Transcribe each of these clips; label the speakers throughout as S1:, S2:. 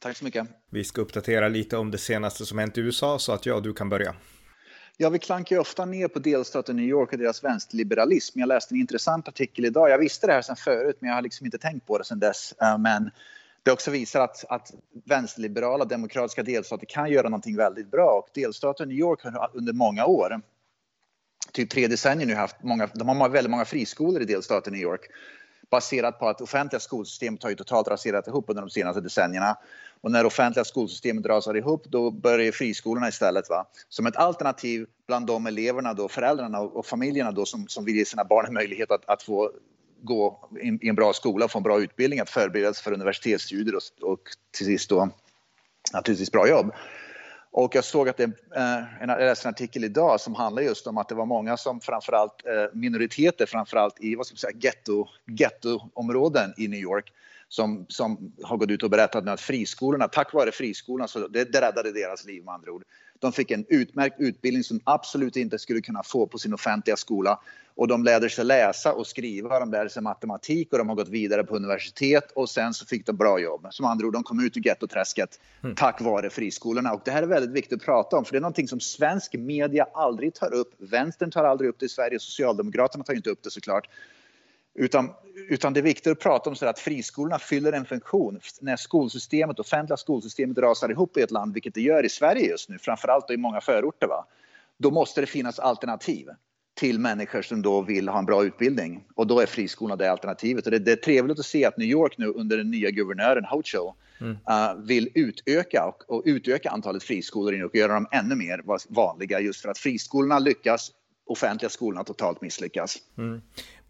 S1: Tack så mycket.
S2: Vi ska uppdatera lite om det senaste som hänt i USA så att jag och du kan börja.
S1: Ja, vi klankar ju ofta ner på delstaten New York och deras vänsterliberalism. Jag läste en intressant artikel idag. Jag visste det här sedan förut, men jag har liksom inte tänkt på det sedan dess. Eh, men det också visar att, att vänsterliberala demokratiska delstater kan göra någonting väldigt bra. Och delstaten New York har under många år, typ tre decennier nu, haft många, de har väldigt många friskolor i delstaten New York baserat på att offentliga skolsystemet har ju totalt raserat ihop under de senaste decennierna. Och när offentliga skolsystemet rasar ihop då börjar friskolorna istället va? som ett alternativ bland de eleverna, då, föräldrarna och, familjerna då, som, som vill ge sina barn en möjlighet att, att få gå i, i en bra skola, få en bra utbildning, att förbereda sig för universitetsstudier och, och till sist då naturligtvis bra jobb. Och jag såg att det, eh, jag läste en artikel idag som handlar just om att det var många som framförallt eh, minoriteter, framförallt i vad ska man säga, ghetto, ghettoområden i New York som, som har gått ut och berättat att friskolorna, tack vare friskolorna, så det, det räddade deras liv med andra ord. De fick en utmärkt utbildning som absolut inte skulle kunna få på sin offentliga skola. Och de lärde sig läsa och skriva, de lärde sig matematik och de har gått vidare på universitet och sen så fick de bra jobb. Som andra ord, de kom ut ur gettoträsket mm. tack vare friskolorna. Och det här är väldigt viktigt att prata om för det är någonting som svensk media aldrig tar upp. Vänstern tar aldrig upp det i Sverige, Socialdemokraterna tar inte upp det såklart. Utan, utan det är viktigt att prata om så att friskolorna fyller en funktion. När skolsystemet, offentliga skolsystemet rasar ihop i ett land, vilket det gör i Sverige just nu, framförallt i många förorter, va? då måste det finnas alternativ till människor som då vill ha en bra utbildning. Och då är friskolorna det alternativet. Och det, det är trevligt att se att New York nu under den nya guvernören Hochul mm. uh, vill utöka och, och, utöka antalet friskolor i och göra dem ännu mer vanliga just för att friskolorna lyckas offentliga skolorna totalt misslyckas. Mm.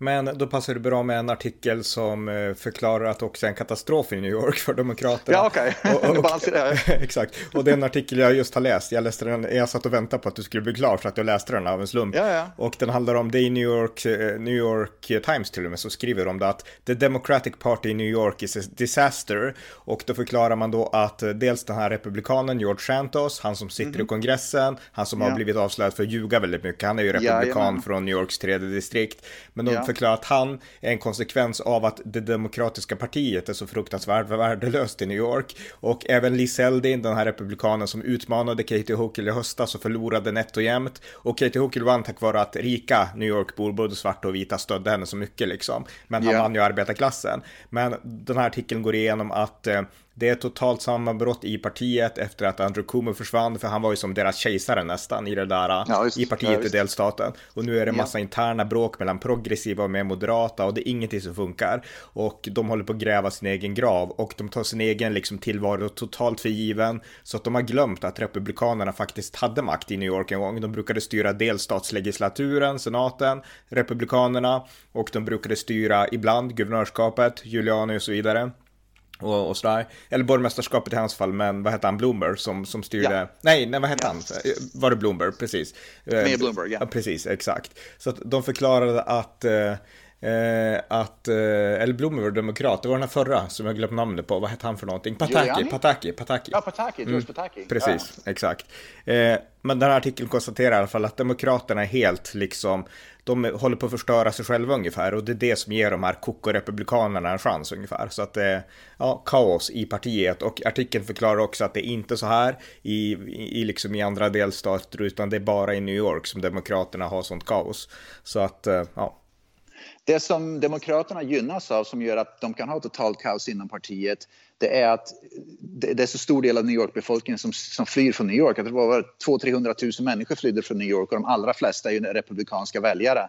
S2: Men då passar det bra med en artikel som eh, förklarar att också är en katastrof i New York för Demokraterna.
S1: Ja, okej. Okay.
S2: exakt. Och det är en artikel jag just har läst. Jag läste den, jag satt och väntade på att du skulle bli klar för att jag läste den av en slump.
S1: Ja, ja.
S2: Och den handlar om, det i New York, eh, New York Times till och med, så skriver de det att The Democratic Party i New York is a disaster. Och då förklarar man då att eh, dels den här republikanen George Santos, han som sitter mm -hmm. i mhm. kongressen, han som ja. har blivit avslöjad för att ljuga väldigt mycket, han är ju republikan från New Yorks tredje distrikt. Men de förklarar att han är en konsekvens av att det demokratiska partiet är så fruktansvärt värdelöst i New York. Och även Liz Eldin, den här republikanen som utmanade Katie Hochul i höstas och förlorade nätt och jämnt. Och Katie Hochul vann tack vare att rika New York-bor, både svarta och vita, stödde henne så mycket liksom. Men han yeah. vann ju arbetarklassen. Men den här artikeln går igenom att eh, det är totalt sammanbrott i partiet efter att Andrew Cuomo försvann, för han var ju som deras kejsare nästan i det där, ja, just, i partiet ja, i delstaten. Och nu är det massa ja. interna bråk mellan progressiva och mer moderata och det är ingenting som funkar. Och de håller på att gräva sin egen grav och de tar sin egen liksom tillvaro totalt för given. Så att de har glömt att republikanerna faktiskt hade makt i New York en gång. De brukade styra delstatslegislaturen, senaten, republikanerna och de brukade styra ibland guvernörskapet, Giuliani och så vidare och, och sådär. Eller borgmästerskapet i hans fall, men vad hette han, Bloomberg som, som styrde? Ja. Nej, nej, vad hette ja. han? Var det Bloomberg? Precis.
S1: Med Bloomberg, ja.
S2: ja. Precis, exakt. Så att de förklarade att eh, Eh, att, eh, eller Bloomberg var demokrat, det var den här förra som jag glömt namnet på, vad hette han för någonting? Pataki, Pataki, Pataki.
S1: Ja, Pataki, George mm. Pataki.
S2: Precis, ja. exakt. Eh, men den här artikeln konstaterar i alla fall att demokraterna är helt liksom, de håller på att förstöra sig själva ungefär och det är det som ger de här koko-republikanerna en chans ungefär. Så att det är ja, kaos i partiet och artikeln förklarar också att det är inte så här i, i, liksom i andra delstater utan det är bara i New York som demokraterna har sånt kaos. Så att, eh, ja.
S1: Det som Demokraterna gynnas av som gör att de kan ha totalt kaos inom partiet det är att det är så stor del av New York-befolkningen som, som flyr från New York. det var 200-300 000 människor flydde från New York och de allra flesta är republikanska väljare.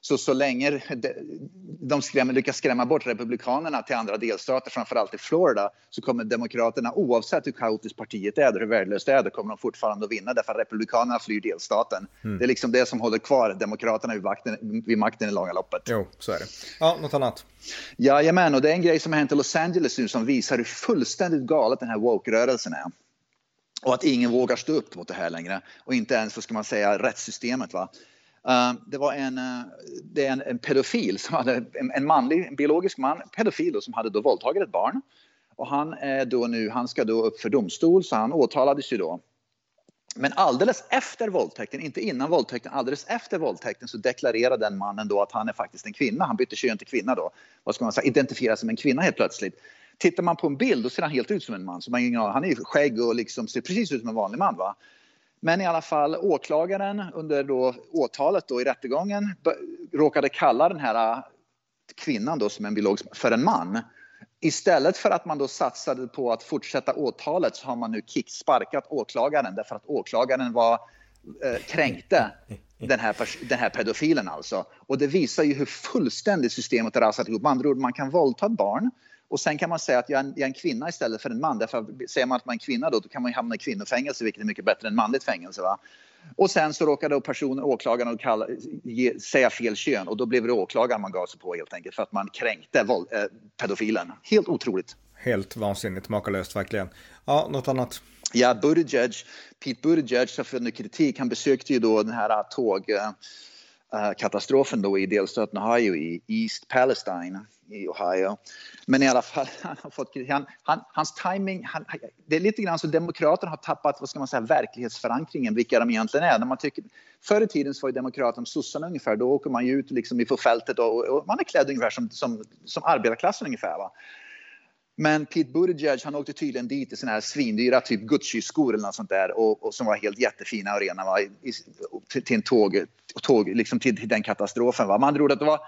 S1: Så så länge de skrämmer, lyckas skrämma bort republikanerna till andra delstater, framförallt i Florida, så kommer demokraterna oavsett hur kaotiskt partiet är och hur värdelöst det är, kommer de fortfarande att vinna därför att republikanerna flyr delstaten. Mm. Det är liksom det som håller kvar demokraterna vid makten, vid makten i långa loppet.
S2: Jo, så är det. Ja, något annat?
S1: Jajamän, och det är en grej som har hänt i Los Angeles nu som visar hur fullständigt galet den här woke-rörelsen är. Och att ingen vågar stå upp mot det här längre. Och inte ens, vad ska man säga, rättssystemet. Va? Ehm, det var en, eh, det är en, en, pedofil, som hade, en, en manlig, en biologisk man, pedofil då, som hade då våldtagit ett barn. Och han, är då nu, han ska då upp för domstol, så han åtalades ju då. Men alldeles efter våldtäkten, inte innan våldtäkten, alldeles efter våldtäkten så deklarerar den mannen då att han är faktiskt en kvinna. Han bytte kön till kvinna då. Vad ska man säga, identifierar som en kvinna helt plötsligt. Tittar man på en bild då ser han helt ut som en man. Så man, han är ju skägg och liksom ser precis ut som en vanlig man. Va? Men i alla fall åklagaren under då åtalet då i rättegången råkade kalla den här äh, kvinnan då som en biolog för en man. Istället för att man då satsade på att fortsätta åtalet så har man nu kicksparkat åklagaren därför att åklagaren var eh, kränkte den här, den här pedofilen alltså. Och det visar ju hur fullständigt systemet har rasat ihop. Med andra ord, man kan våldta ett barn och sen kan man säga att jag är, en, jag är en kvinna istället för en man. Därför säger man att man är en kvinna då, då kan man hamna i kvinnofängelse vilket är mycket bättre än manligt fängelse. Va? Och sen så råkade då personen, åklagaren att kalla, ge, säga fel kön och då blev det åklagaren man gav sig på helt enkelt för att man kränkte våld, eh, pedofilen. Helt otroligt.
S2: Helt vansinnigt, makalöst verkligen. Ja, något annat?
S1: Ja, Buttigieg, Pete Buttigieg har fått kritik. Han besökte ju då den här tåg... Uh, katastrofen då i delstaten Ohio i East Palestine i Ohio. Men i alla fall, han har fått, han, han, hans timing, han, det är lite grann så Demokraterna har tappat vad ska man säga, verklighetsförankringen, vilka de egentligen är. När man tycker, förr i tiden så var ju Demokraterna sossarna ungefär, då åker man ju ut liksom på fältet och, och, man är klädd ungefär som, som, som arbetarklassen ungefär. Va? Men Pete Buttigieg han åkte tydligen dit i såna här svindyra typ Gucci-skor eller något sånt där och, och som var helt jättefina och rena va? I, till, till en tåg, tåg liksom till, till den katastrofen. Va? Man tror att det var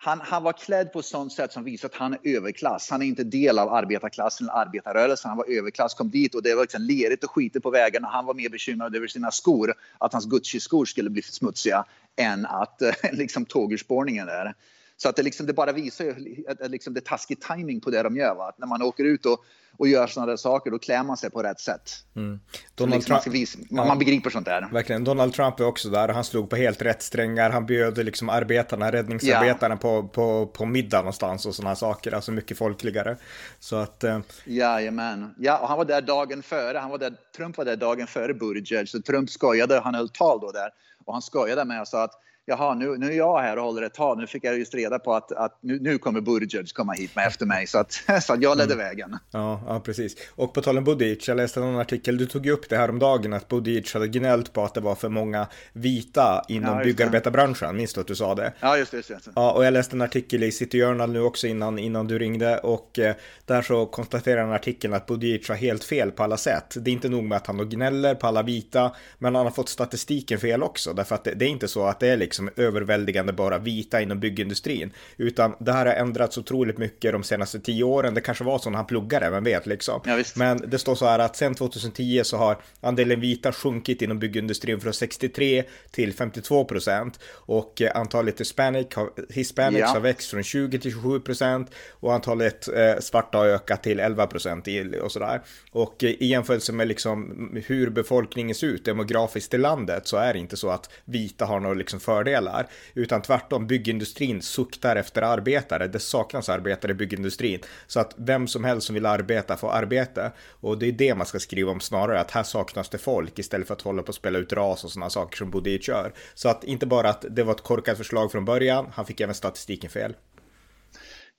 S1: han, han var klädd på ett sånt sätt som visar att han är överklass. Han är inte del av arbetarklassen eller arbetarrörelsen. Han var överklass, kom dit och det var liksom lerigt och skitigt på vägarna. Han var mer bekymrad över sina skor, att hans Gucci-skor skulle bli smutsiga, än att liksom tågurspårningen där. Så att det, liksom, det bara visar ju att liksom, det är taskig timing på det de gör. Va? Att när man åker ut och, och gör sådana där saker, då klär man sig på rätt sätt. Mm. Liksom Trump, man, visa, man, ja, man, begriper sånt där.
S2: Verkligen. Donald Trump är också där. Han slog på helt rätt strängar. Han bjöd liksom arbetarna, räddningsarbetarna ja. på, på, på middag någonstans och sådana saker. Alltså mycket folkligare. Så att... Eh...
S1: Jajamän. Ja, och han var där dagen före. Han var där, Trump var där dagen före Buttigieg. Så Trump skojade. Han höll tal då där. Och han skojade med och sa att jaha, nu, nu är jag här och håller ett tal. Nu fick jag just reda på att, att nu, nu kommer Buttigieg komma hit med efter mig. Så att, så att jag ledde mm. vägen.
S2: Ja, ja, precis. Och på tal om Buttigieg, jag läste någon artikel, du tog ju upp det här om dagen att Buttigieg hade gnällt på att det var för många vita inom ja, byggarbetarbranschen. Minns du att du sa det?
S1: Ja, just det. Just det.
S2: Ja, och jag läste en artikel i City Journal nu också innan, innan du ringde och eh, där så konstaterar den artikeln att Buttigieg har helt fel på alla sätt. Det är inte nog med att han då gnäller på alla vita, men han har fått statistiken fel också, därför att det, det är inte så att det är liksom överväldigande övervägande bara vita inom byggindustrin. Utan det här har ändrats otroligt mycket de senaste tio åren. Det kanske var så när han pluggade, vem vet liksom. Ja, Men det står så här att sen 2010 så har andelen vita sjunkit inom byggindustrin från 63 till 52 procent. Och eh, antalet hispanic, hispanics ja. har växt från 20 till 27 procent. Och antalet eh, svarta har ökat till 11 procent och sådär. Och eh, i jämförelse med liksom hur befolkningen ser ut demografiskt i landet så är det inte så att vita har några liksom fördelar utan tvärtom byggindustrin suktar efter arbetare. Det saknas arbetare i byggindustrin så att vem som helst som vill arbeta får arbete och det är det man ska skriva om snarare att här saknas det folk istället för att hålla på och spela ut ras och sådana saker som Bodic gör. Så att inte bara att det var ett korkat förslag från början, han fick även statistiken fel.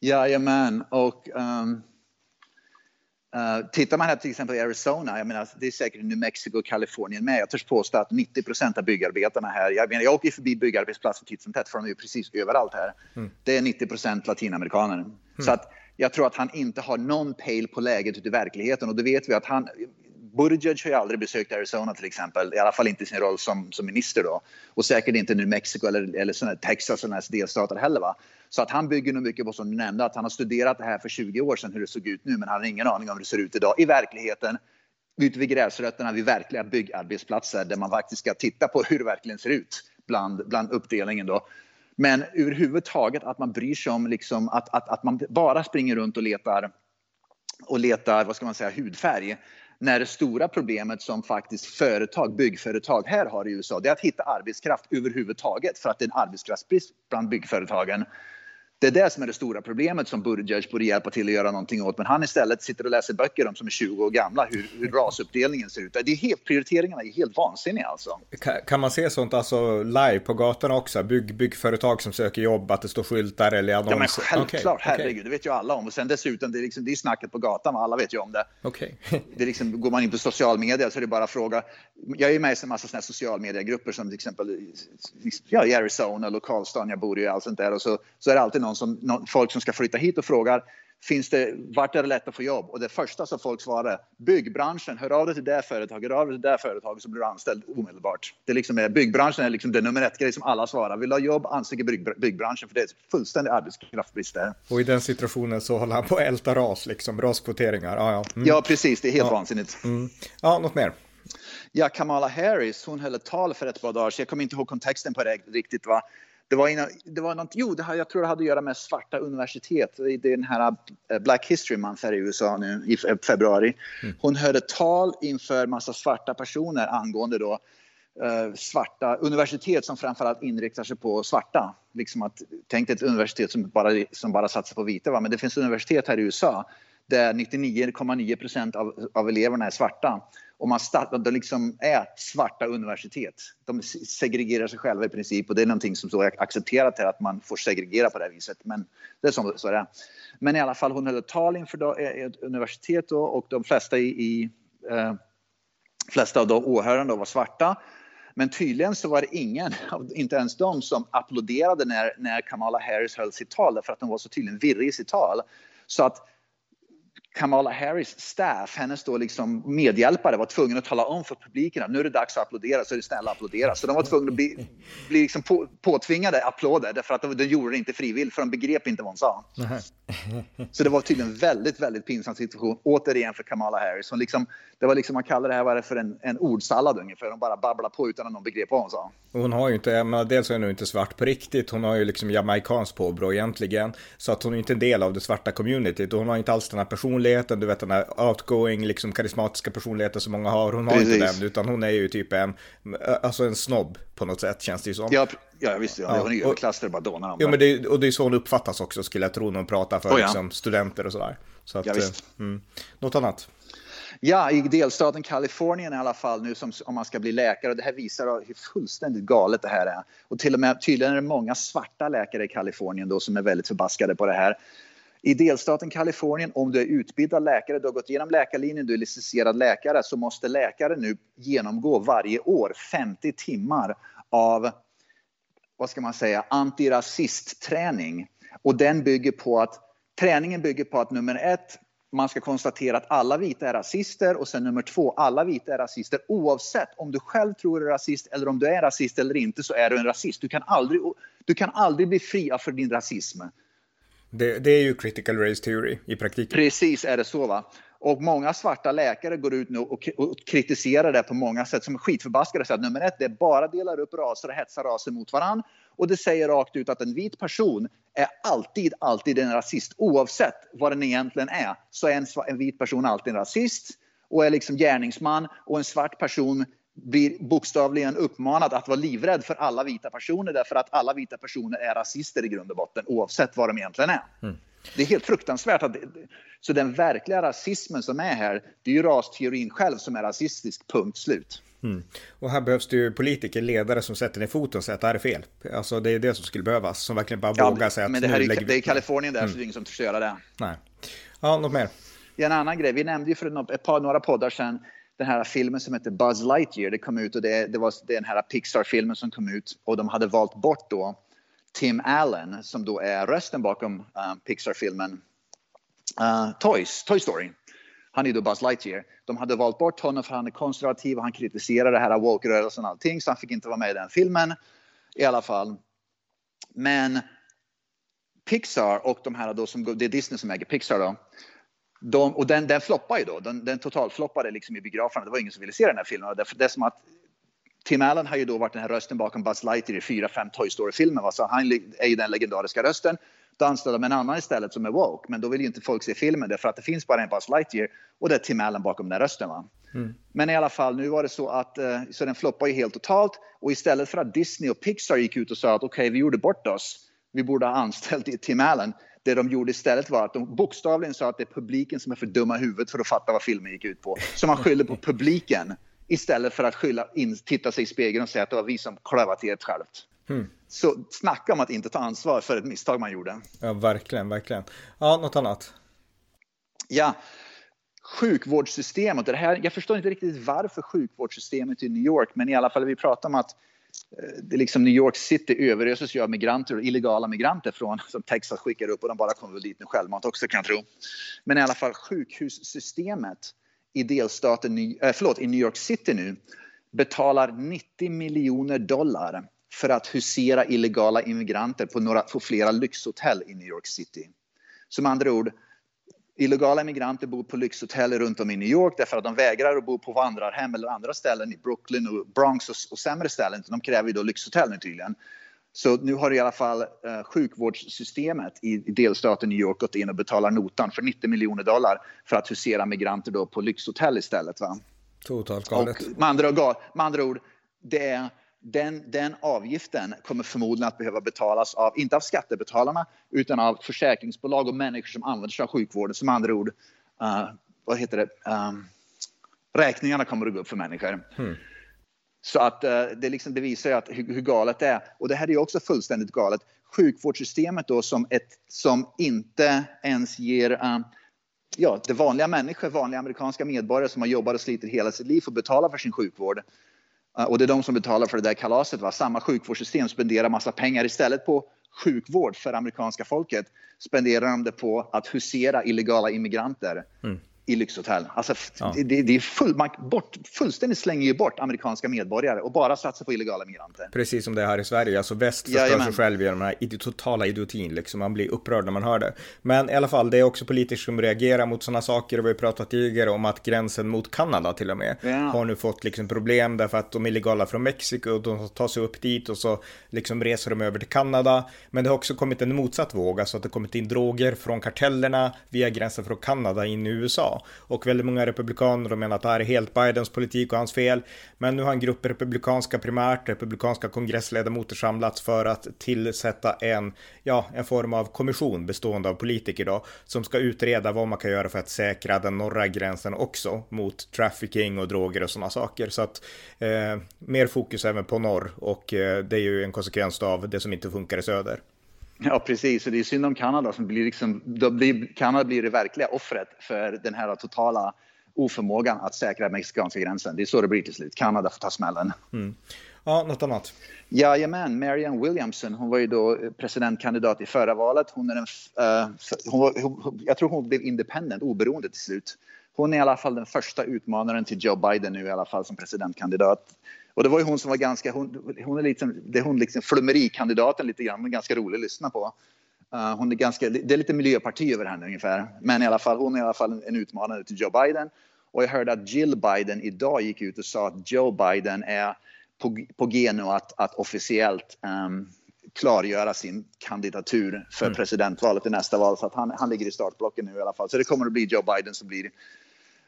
S1: Jajamän, och um, Uh, tittar man här till exempel i Arizona, jag menar, det är säkert New Mexico och Kalifornien med. Jag törs påstå att 90 procent av byggarbetarna här, jag, menar, jag åker förbi byggarbetsplatser titt som tätt för de är ju precis överallt här. Mm. Det är 90 procent latinamerikaner. Mm. Så att jag tror att han inte har någon pejl på läget ute i verkligheten och det vet vi att han, Buttigieg har ju aldrig besökt Arizona till exempel, i alla fall inte i sin roll som, som minister då. Och säkert inte New Mexico eller, eller såna Texas och delstater heller. Va? Så att han bygger nog mycket på som du nämnde, att han har studerat det här för 20 år sedan hur det såg ut nu, men han har ingen aning om hur det ser ut idag i verkligheten. Ute vid gräsrötterna vid verkliga byggarbetsplatser där man faktiskt ska titta på hur det verkligen ser ut bland, bland uppdelningen då. Men överhuvudtaget att man bryr sig om liksom att, att, att man bara springer runt och letar och letar, vad ska man säga, hudfärg när det stora problemet som faktiskt företag, byggföretag här har i USA, det är att hitta arbetskraft överhuvudtaget för att det är en arbetskraftsbrist bland byggföretagen. Det är det som är det stora problemet som Buttigieg borde hjälpa till att göra någonting åt. Men han istället sitter och läser böcker om som är 20 år gamla, hur, hur rasuppdelningen ser ut. Det är helt, prioriteringarna är helt vansinniga alltså.
S2: Kan, kan, man se sånt alltså live på gatan också? Bygg, byggföretag som söker jobb, att det står skyltar eller annonser?
S1: Ja men självklart, okay, herregud, okay. det vet ju alla om. Och sen dessutom, det är, liksom, det är snacket på gatan, alla vet ju om det.
S2: Okay.
S1: det är liksom, går man in på social media så är det bara fråga. Jag är ju med i en massa såna social mediegrupper som till exempel ja, i Arizona, lokalstaden jag bor i och allt sånt där. Och så, så är det alltid någon som, någon, folk som ska flytta hit och frågar finns det, vart är det lätt att få jobb? Och det första som folk svarar byggbranschen, hör av dig till det företaget, hör av dig till det företaget så blir du anställd omedelbart. Det liksom är, byggbranschen är liksom det nummer ett grej som alla svarar. Vill du ha jobb, ansök i bygg, byggbranschen för det är fullständig arbetskraftsbrist där.
S2: Och i den situationen så håller han på att älta ras, liksom raskvoteringar. Ja, ja.
S1: Mm. ja precis, det är helt ja. vansinnigt.
S2: Mm. Ja, något mer?
S1: Ja, Kamala Harris, hon höll ett tal för ett par dagar sedan. Jag kommer inte ihåg kontexten på det riktigt. Va? Det var, innan, det var något, jo, det här, jag tror det hade att göra med svarta universitet. Det är den här eh, Black History Month här i USA nu i februari. Mm. Hon höll ett tal inför massa svarta personer angående då eh, svarta universitet som framförallt inriktar sig på svarta. Liksom att, tänk ett universitet som bara, som bara satsar på vita, va? men det finns universitet här i USA där 99,9 procent av, av eleverna är svarta och man start, de liksom är svarta universitet. De segregerar sig själva i princip och det är någonting som så är accepterat här att man får segregera på det här viset. Men det är som, så är det. Men i alla fall, hon höll ett tal inför eh, ett universitet då, och de flesta i, i eh, flesta av de åhörarna var svarta. Men tydligen så var det ingen, inte ens de, som applåderade när, när Kamala Harris höll sitt tal därför att hon var så tydligen virrig i sitt tal. Så att Kamala Harris staff, hennes då liksom medhjälpare var tvungna att tala om för publiken att nu är det dags att applådera så är det snälla applådera. Så de var tvungna att bli, bli liksom på, påtvingade applåder därför att de, de gjorde det inte frivilligt för de begrep inte vad hon sa. Så det var tydligen en väldigt, väldigt pinsam situation återigen för Kamala Harris. Hon liksom, det var liksom, man kallar det här för en, en ordsallad ungefär. Hon bara babblade på utan att någon begrep vad hon sa.
S2: Hon har ju inte, men dels är hon inte svart på riktigt. Hon har ju liksom jamaicanskt påbrå egentligen. Så att hon är inte en del av det svarta communityt. Och hon har inte alls den här personligheten, du vet den här outgoing, liksom karismatiska personligheten som många har. Hon har Precis. inte den, utan hon är ju typ en, alltså en snobb på något sätt känns det ju som.
S1: Ja, ja visst, ja. hon är överklass, det bara dånar
S2: Ja, men det, och det är så hon uppfattas också skulle jag tro när hon pratar för oh, ja. liksom, studenter och sådär. Så att, ja, visst. Eh, mm. Något annat?
S1: Ja, i delstaten Kalifornien i alla fall nu som, om man ska bli läkare. Och det här visar hur fullständigt galet det här är. Och till och med tydligen är det många svarta läkare i Kalifornien då som är väldigt förbaskade på det här. I delstaten Kalifornien, om du är utbildad läkare, du har gått igenom läkarlinjen, du är licensierad läkare, så måste läkare nu genomgå varje år 50 timmar av, vad ska man säga, antirasistträning. Och den bygger på att, träningen bygger på att nummer ett, man ska konstatera att alla vita är rasister och sen nummer två, alla vita är rasister oavsett om du själv tror du är rasist eller om du är rasist eller inte så är du en rasist. Du kan aldrig, du kan aldrig bli fri för din rasism.
S2: Det, det, är ju critical race theory i praktiken.
S1: Precis är det så. va. Och många svarta läkare går ut nu och, och kritiserar det på många sätt som är skitförbaskade. Så att nummer ett, det bara delar upp raser och hetsar raser mot varandra. Och det säger rakt ut att en vit person är alltid, alltid en rasist. Oavsett vad den egentligen är så är en, en vit person alltid en rasist och är liksom gärningsman och en svart person blir bokstavligen uppmanad att vara livrädd för alla vita personer därför att alla vita personer är rasister i grund och botten oavsett vad de egentligen är. Mm. Det är helt fruktansvärt. Att så den verkliga rasismen som är här, det är ju rasteorin själv som är rasistisk, punkt slut.
S2: Mm. Och här behövs det ju politiker, ledare som sätter ner foten och säger att det här är fel. Alltså det är det som skulle behövas, som verkligen bara ja, vågar säga att
S1: men det här är, det är Kalifornien där, mm. så det är ingen som törs göra det.
S2: Nej. Ja, något mer?
S1: En annan grej, vi nämnde ju för ett par, några poddar sedan den här filmen som heter Buzz Lightyear. Det kom ut och det, det var den här Pixar-filmen som kom ut och de hade valt bort då Tim Allen som då är rösten bakom uh, Pixar-filmen eh, uh, Toys, Toy Story. Han är då Buzz Lightyear. De hade valt bort honom för han är konservativ och han kritiserar det här woke-rörelsen och allting så han fick inte vara med i den filmen i alla fall. Men Pixar och de här då som, det är Disney som äger Pixar då. De, och den, den floppade ju då, den, den totalfloppade liksom i biograferna. Det var ingen som ville se den här filmen. Det, det är som att Tim Allen har ju då varit den här rösten bakom Buzz Lightyear i fyra, fem Toy Story-filmer. Så han är ju den legendariska rösten. Då anställer de en annan istället som är woke. Men då vill ju inte folk se filmen därför att det finns bara en Buzz Lightyear och det är Tim Allen bakom den rösten. Va? Mm. Men i alla fall, nu var det så att eh, så den floppade ju helt totalt och istället för att Disney och Pixar gick ut och sa att okej, okay, vi gjorde bort oss vi borde ha anställt Tim Allen. Det de gjorde istället var att de bokstavligen sa att det är publiken som är för dumma i huvudet för att fatta vad filmen gick ut på. Så man skyller på publiken istället för att skylla in, titta sig i spegeln och säga att det var vi som klövat till ett självt. Mm. Så snacka om att inte ta ansvar för ett misstag man gjorde.
S2: Ja, verkligen, verkligen. Ja, något annat?
S1: Ja, sjukvårdssystemet. Det här, jag förstår inte riktigt varför sjukvårdssystemet i New York, men i alla fall vi pratar om att eh, det liksom New York City överöses ju av migranter och illegala migranter från som Texas skickar upp och de bara kommer väl dit med självmant också kan jag tro. Men i alla fall sjukhussystemet i delstaten, äh, förlåt, i New York City nu betalar 90 miljoner dollar för att husera illegala immigranter på, några, på flera lyxhotell i New York City. Som andra ord, illegala immigranter bor på lyxhotell runt om i New York därför att de vägrar att bo på vandrarhem eller andra ställen i Brooklyn och Bronx och, och sämre ställen. De kräver ju då lyxhotell nu tydligen. Så nu har i alla fall eh, sjukvårdssystemet i, i delstaten New York gått in och betalar notan för 90 miljoner dollar för att husera migranter då på lyxhotell istället. Va?
S2: Totalt galet.
S1: Och med, andra, med andra ord, det den, den avgiften kommer förmodligen att behöva betalas av, inte av skattebetalarna, utan av försäkringsbolag och människor som använder sig av sjukvården. Som andra ord, uh, vad heter det, um, räkningarna kommer att gå upp för människor. Hmm. Så att eh, det, liksom, det visar ju att hur, hur, galet det är. Och det här är också fullständigt galet. Sjukvårdssystemet då som, ett, som inte ens ger uh, ja, det vanliga människor, vanliga amerikanska medborgare som har jobbat och slitit hela sitt liv för att betala för sin sjukvård. Eh, och det är de som betalar för det där kalaset. Va? Samma sjukvårdssystem spenderar massa pengar istället på sjukvård för amerikanska folket spenderar de det på att husera illegala immigranter. Mm i lyxhotell. Alltså, ja. det, det, är full, man bort, fullständigt slänger ju bort amerikanska medborgare och bara satsar på illegala migranter.
S2: Precis som det är här i Sverige. Alltså väst förstör Jajamän. sig själv genom den här totala idiotin. Liksom. Man blir upprörd när man hör det. Men i alla fall, det är också politiker som reagerar mot sådana saker. Och vi har pratat tidigare om att gränsen mot Kanada till och med ja. har nu fått liksom problem därför att de illegala från Mexiko och de tar sig upp dit och så liksom reser de över till Kanada. Men det har också kommit en motsatt våg, alltså att det kommit in droger från kartellerna via gränsen från Kanada in i USA. Och väldigt många republikaner menar att det här är helt Bidens politik och hans fel. Men nu har en grupp republikanska primärt, republikanska kongressledamöter samlats för att tillsätta en, ja, en form av kommission bestående av politiker då, som ska utreda vad man kan göra för att säkra den norra gränsen också mot trafficking och droger och sådana saker. Så att eh, mer fokus även på norr och eh, det är ju en konsekvens av det som inte funkar i söder.
S1: Ja, precis. Och det är synd om Kanada som blir liksom, då blir, Kanada blir det verkliga offret för den här totala oförmågan att säkra mexikanska gränsen. Det är så det blir till slut. Kanada får ta smällen.
S2: Mm. Ja, något annat?
S1: Jajamän, Marianne Williamson, hon var ju då presidentkandidat i förra valet. Hon är en, uh, hon var, hon, jag tror hon blev independent, oberoende till slut. Hon är i alla fall den första utmanaren till Joe Biden nu i alla fall som presidentkandidat. Och det var ju hon som var ganska, hon, hon är liksom, det är hon liksom flummerikandidaten lite grann, ganska rolig att lyssna på. Uh, hon är ganska, det är lite miljöparti över henne ungefär. Men i alla fall, hon är i alla fall en, en utmanare till Joe Biden. Och jag hörde att Jill Biden idag gick ut och sa att Joe Biden är på, på G nu att, att officiellt um, klargöra sin kandidatur för mm. presidentvalet i nästa val. Så att han, han ligger i startblocken nu i alla fall. Så det kommer att bli Joe Biden som blir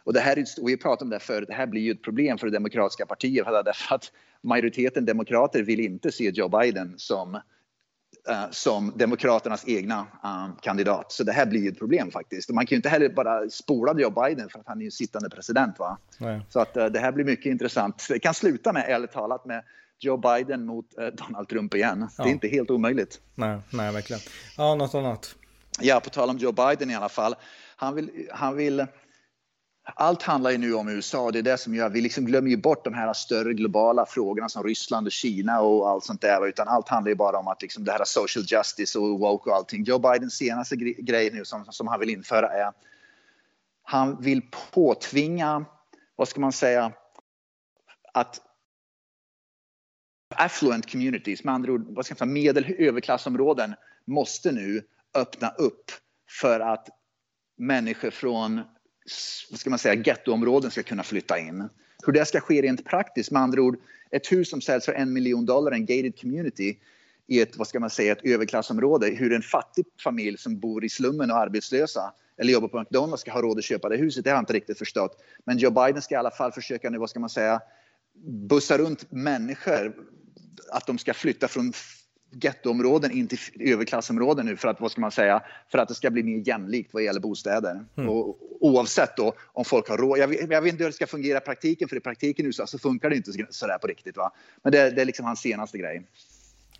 S1: och det här, är, vi pratade om det förut, det här blir ju ett problem för det demokratiska partiet därför att majoriteten demokrater vill inte se Joe Biden som, uh, som demokraternas egna uh, kandidat. Så det här blir ju ett problem faktiskt. Och man kan ju inte heller bara spola Joe Biden för att han är ju sittande president. Va? Så att uh, det här blir mycket intressant. Det kan sluta med, ärligt talat, med Joe Biden mot Donald Trump igen. Ja. Det är inte helt omöjligt.
S2: Nej, nej, verkligen. Ja, något annat?
S1: Ja, på tal om Joe Biden i alla fall. Han vill, han vill allt handlar ju nu om USA och det är det som gör vi liksom glömmer ju bort de här större globala frågorna som Ryssland och Kina och allt sånt där. Utan allt handlar ju bara om att liksom det här social justice och woke och allting. Joe Bidens senaste grej nu som, som han vill införa är han vill påtvinga, vad ska man säga, att affluent communities, med andra ord vad ska man säga, medel överklassområden måste nu öppna upp för att människor från vad ska man säga, gettoområden ska kunna flytta in. Hur det ska ske rent praktiskt, med andra ord, ett hus som säljs för en miljon dollar, en gated community i ett, vad ska man säga, ett överklassområde, hur en fattig familj som bor i slummen och arbetslösa eller jobbar på McDonalds ska ha råd att köpa det huset, det har jag inte riktigt förstått. Men Joe Biden ska i alla fall försöka nu, vad ska man säga, bussa runt människor, att de ska flytta från gettoområden in till överklassområden nu för att, vad ska man säga, för att det ska bli mer jämlikt vad gäller bostäder. Mm. Och, oavsett då om folk har råd. Jag, jag, vet inte hur det ska fungera i praktiken, för i praktiken nu så, så funkar det inte sådär på riktigt. Va? Men det, det är liksom hans senaste grej.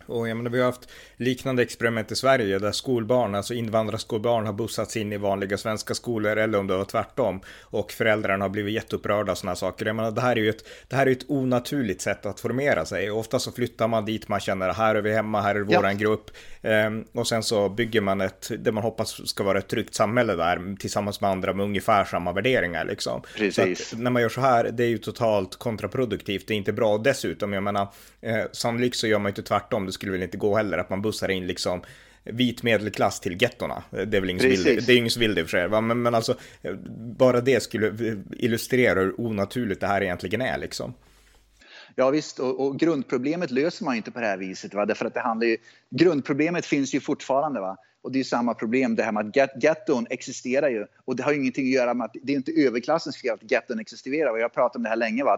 S2: Och jag menar, vi har haft liknande experiment i Sverige där skolbarn, alltså invandrarskolbarn har bussats in i vanliga svenska skolor eller om det var tvärtom. Och föräldrarna har blivit jätteupprörda och sådana saker. Jag menar, det här är ju ett, det här är ett onaturligt sätt att formera sig. Ofta så flyttar man dit man känner här är vi hemma, här är våran ja. grupp. Ehm, och sen så bygger man ett, det man hoppas ska vara ett tryggt samhälle där tillsammans med andra med ungefär samma värderingar liksom.
S1: Precis.
S2: när man gör så här, det är ju totalt kontraproduktivt. Det är inte bra. Dessutom, jag menar, eh, sannolikt så gör man inte tvärtom det skulle väl inte gå heller, att man bussar in liksom vit medelklass till gettorna. Det är väl ingen som vill det, det är ingen som vill det för sig. Men, men alltså, bara det skulle illustrera hur onaturligt det här egentligen är liksom.
S1: Ja visst, och, och, grundproblemet löser man inte på det här viset. Va? Därför att det handlar ju, grundproblemet finns ju fortfarande. Va? Och det är samma problem, det här med att get, getton existerar ju. Och det har ju ingenting att göra med att det är inte överklassens fel att getton existerar. Och jag har pratat om det här länge. Va?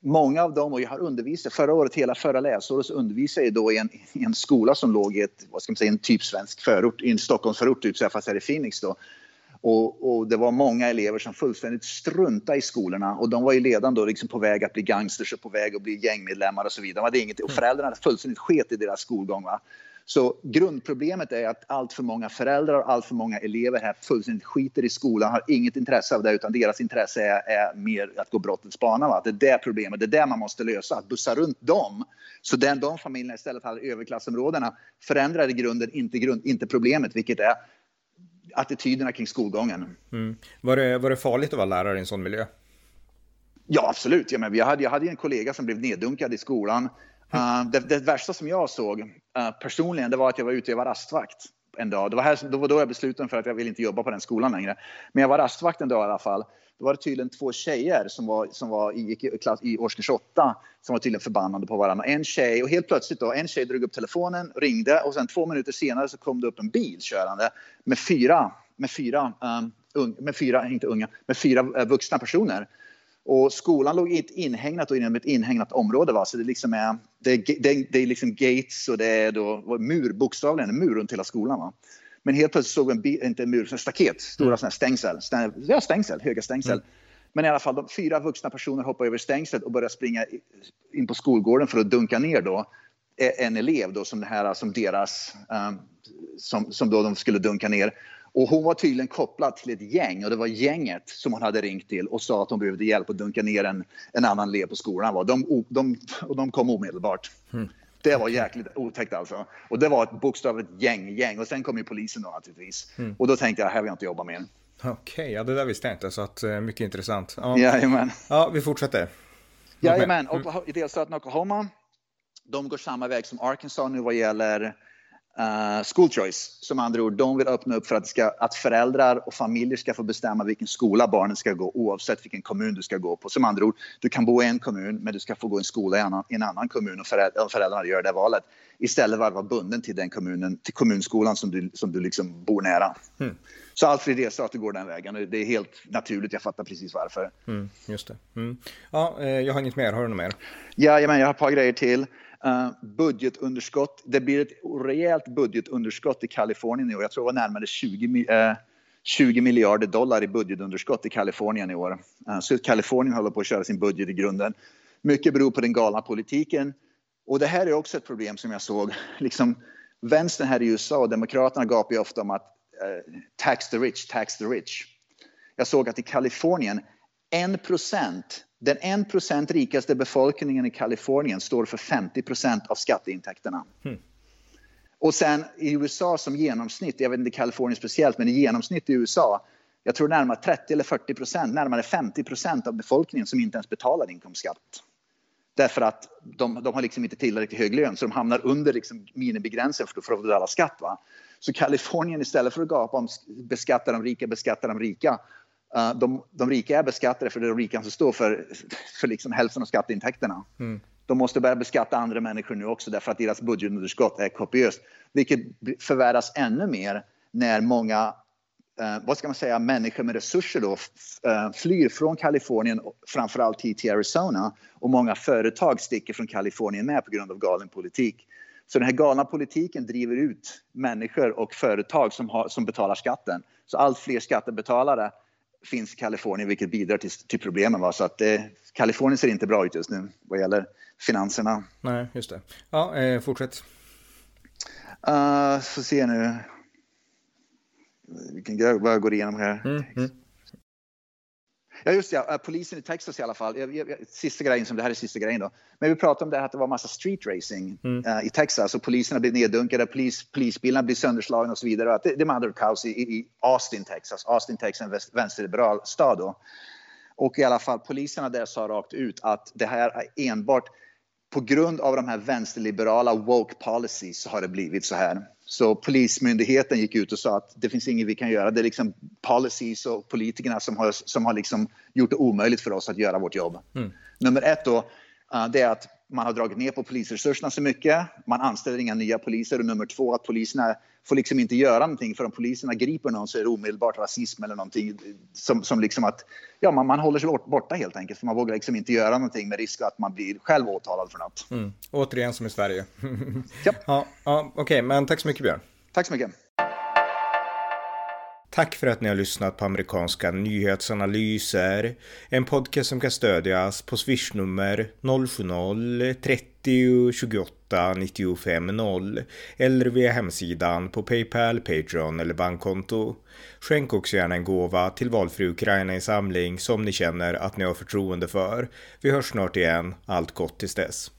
S1: Många av dem, och jag har undervisat, förra året, hela förra läsåret, så undervisade jag då i en, i en skola som låg i ett, vad ska man säga, en typ svensk förort, i en Stockholmsförort, typ, fast här i Phoenix då. Och, och, det var många elever som fullständigt struntade i skolorna och de var ju redan då liksom på väg att bli gangsters och på väg att bli gängmedlemmar och så vidare. Det inget, och mm. föräldrarna fullständigt sket i deras skolgång. Va? Så grundproblemet är att allt för många föräldrar och allt för många elever här fullständigt skiter i skolan, har inget intresse av det utan deras intresse är, är mer att gå brottets bana. Va? Det är det problemet, det är det man måste lösa, att bussa runt dem. Så den, de familjerna istället hade överklassområdena förändrar i grunden inte, grund, inte problemet, vilket är attityderna kring skolgången.
S2: Mm. Var, det, var det farligt att vara lärare i en sån miljö?
S1: Ja, absolut. Ja, men jag, hade, jag hade en kollega som blev neddunkad i skolan Uh, det, det, värsta som jag såg uh, personligen det var att jag var ute och var rastvakt en dag. Det var, här, det var då jag beslutade mig för att jag ville inte jobba på den skolan längre. Men jag var rastvakt en dag i alla fall. Då var det tydligen två tjejer som, var, som var, gick i, klass, i årskurs 8 som var tydligen förbannade på varandra. En tjej, och helt plötsligt då, en tjej drog upp telefonen, ringde och sen två minuter senare så kom det upp en bil körande med fyra, med fyra, um, un, med fyra inte unga, med fyra uh, vuxna personer. Och skolan låg i ett inhägnat och inom ett inhägnat område. Va? Så det, liksom är, det, är, det, det är liksom gates och det är då, mur, bokstavligen en mur runt hela skolan. Va? Men helt plötsligt såg vi en, inte en mur, en staket, stora mm. såna stängsel. Stäng, ja, stängsel, höga stängsel. Mm. Men i alla fall, de fyra vuxna personer hoppar över stängslet och börjar springa in på skolgården för att dunka ner då en elev då som, det här, som deras, um, som, som då de skulle dunka ner. Och hon var tydligen kopplad till ett gäng och det var gänget som hon hade ringt till och sa att hon behövde hjälp att dunka ner en, en annan elev på skolan. De, de, och de kom omedelbart. Mm. Det var jäkligt otäckt alltså. Och det var ett bokstavligt gäng, gäng. Och sen kom ju polisen då naturligtvis. Mm. Och då tänkte jag, här vill jag inte jobba mer.
S2: Okej, okay, ja det där visste jag inte. Så att, uh, mycket intressant.
S1: Ja. Jajamän.
S2: Ja, vi fortsätter.
S1: Jajamän, mm. i delstaten Oklahoma. De går samma väg som Arkansas nu vad gäller Uh, school choice, som andra ord, de vill öppna upp för att, ska, att föräldrar och familjer ska få bestämma vilken skola barnen ska gå oavsett vilken kommun du ska gå på. Som andra ord, du kan bo i en kommun men du ska få gå i en skola i, annan, i en annan kommun och föräldrar, föräldrarna gör det valet. Istället för att vara bunden till den kommunen, till kommunskolan som du, som du liksom bor nära. Mm. Så Alfred Resate går den vägen. Det är helt naturligt, jag fattar precis varför.
S2: Mm, just det. Mm. Ja, eh, jag har inget mer, har du något mer?
S1: Ja, jag har ett par grejer till. Eh, budgetunderskott. Det blir ett rejält budgetunderskott i Kalifornien i år. Jag tror det var närmare 20, 20 eh, miljarder dollar i budgetunderskott i Kalifornien i år. Eh, så Kalifornien håller på att köra sin budget i grunden. Mycket beror på den galna politiken. Och det här är också ett problem som jag såg. Liksom, vänstern här i USA och Demokraterna gapar ju ofta om att eh, tax the rich, tax the rich. Jag såg att i Kalifornien, 1 procent den 1% rikaste befolkningen i Kalifornien står för 50% av skatteintäkterna. Mm. Och sen i USA som genomsnitt, jag vet inte Kalifornien speciellt, men i genomsnitt i USA, jag tror närmare 30 eller 40 procent, närmare 50 procent av befolkningen som inte ens betalar inkomstskatt. Därför att de, de har liksom inte tillräckligt hög lön så de hamnar under liksom minimigränsen för, för att betala skatt. Va? Så Kalifornien istället för att gapa om beskatta de rika, beskatta de rika Uh, de, de, rika är beskattade för det är de rika som står för, för liksom hälften av skatteintäkterna. Mm. De måste börja beskatta andra människor nu också därför att deras budgetunderskott är kopiöst. Vilket förvärras ännu mer när många uh, vad ska man säga, människor med resurser då, uh, flyr från Kalifornien, framförallt hit till Arizona. Och många företag sticker från Kalifornien med på grund av galen politik. Så den här galna politiken driver ut människor och företag som, har, som betalar skatten. Så allt fler skattebetalare finns Kalifornien vilket bidrar till, till problemen. Va? Så att eh, Kalifornien ser inte bra ut just nu vad gäller finanserna.
S2: Nej, just det. Ja, eh, fortsätt.
S1: Uh, får se nu. Vilken grej vad jag går igenom här. Mm, mm. Ja, just det. Ja, polisen i Texas i alla fall. Jag, jag, sista grejen, som det här är sista grejen då. Men vi pratade om det här att det var massa street racing mm. uh, i Texas och poliserna blev neddunkade, polis, polisbilarna blev sönderslagna och så vidare. det, det med andra kaos i, i, Austin, Texas. Austin, Texas en vänsterliberal stad då. Och i alla fall poliserna där sa rakt ut att det här är enbart på grund av de här vänsterliberala woke policies så har det blivit så här. Så polismyndigheten gick ut och sa att det finns inget vi kan göra. Det är liksom policies och politikerna som har, som har liksom gjort det omöjligt för oss att göra vårt jobb. Mm. Nummer ett då, uh, det är att man har dragit ner på polisresurserna så mycket. Man anställer inga nya poliser. Och nummer två, att poliserna får liksom inte göra någonting för om poliserna griper någon så är det omedelbart rasism eller någonting som, som liksom att ja, man, man håller sig borta helt enkelt för man vågar liksom inte göra någonting med risk att man blir själv åtalad för något.
S2: Mm. Återigen som i Sverige. ja. ja, ja Okej, okay, men tack så mycket Björn.
S1: Tack så mycket.
S2: Tack för att ni har lyssnat på amerikanska nyhetsanalyser. En podcast som kan stödjas på swishnummer 070-30 28 95 0 eller via hemsidan på Paypal, Patreon eller bankkonto. Skänk också gärna en gåva till valfri Ukraina-insamling som ni känner att ni har förtroende för. Vi hörs snart igen. Allt gott tills dess.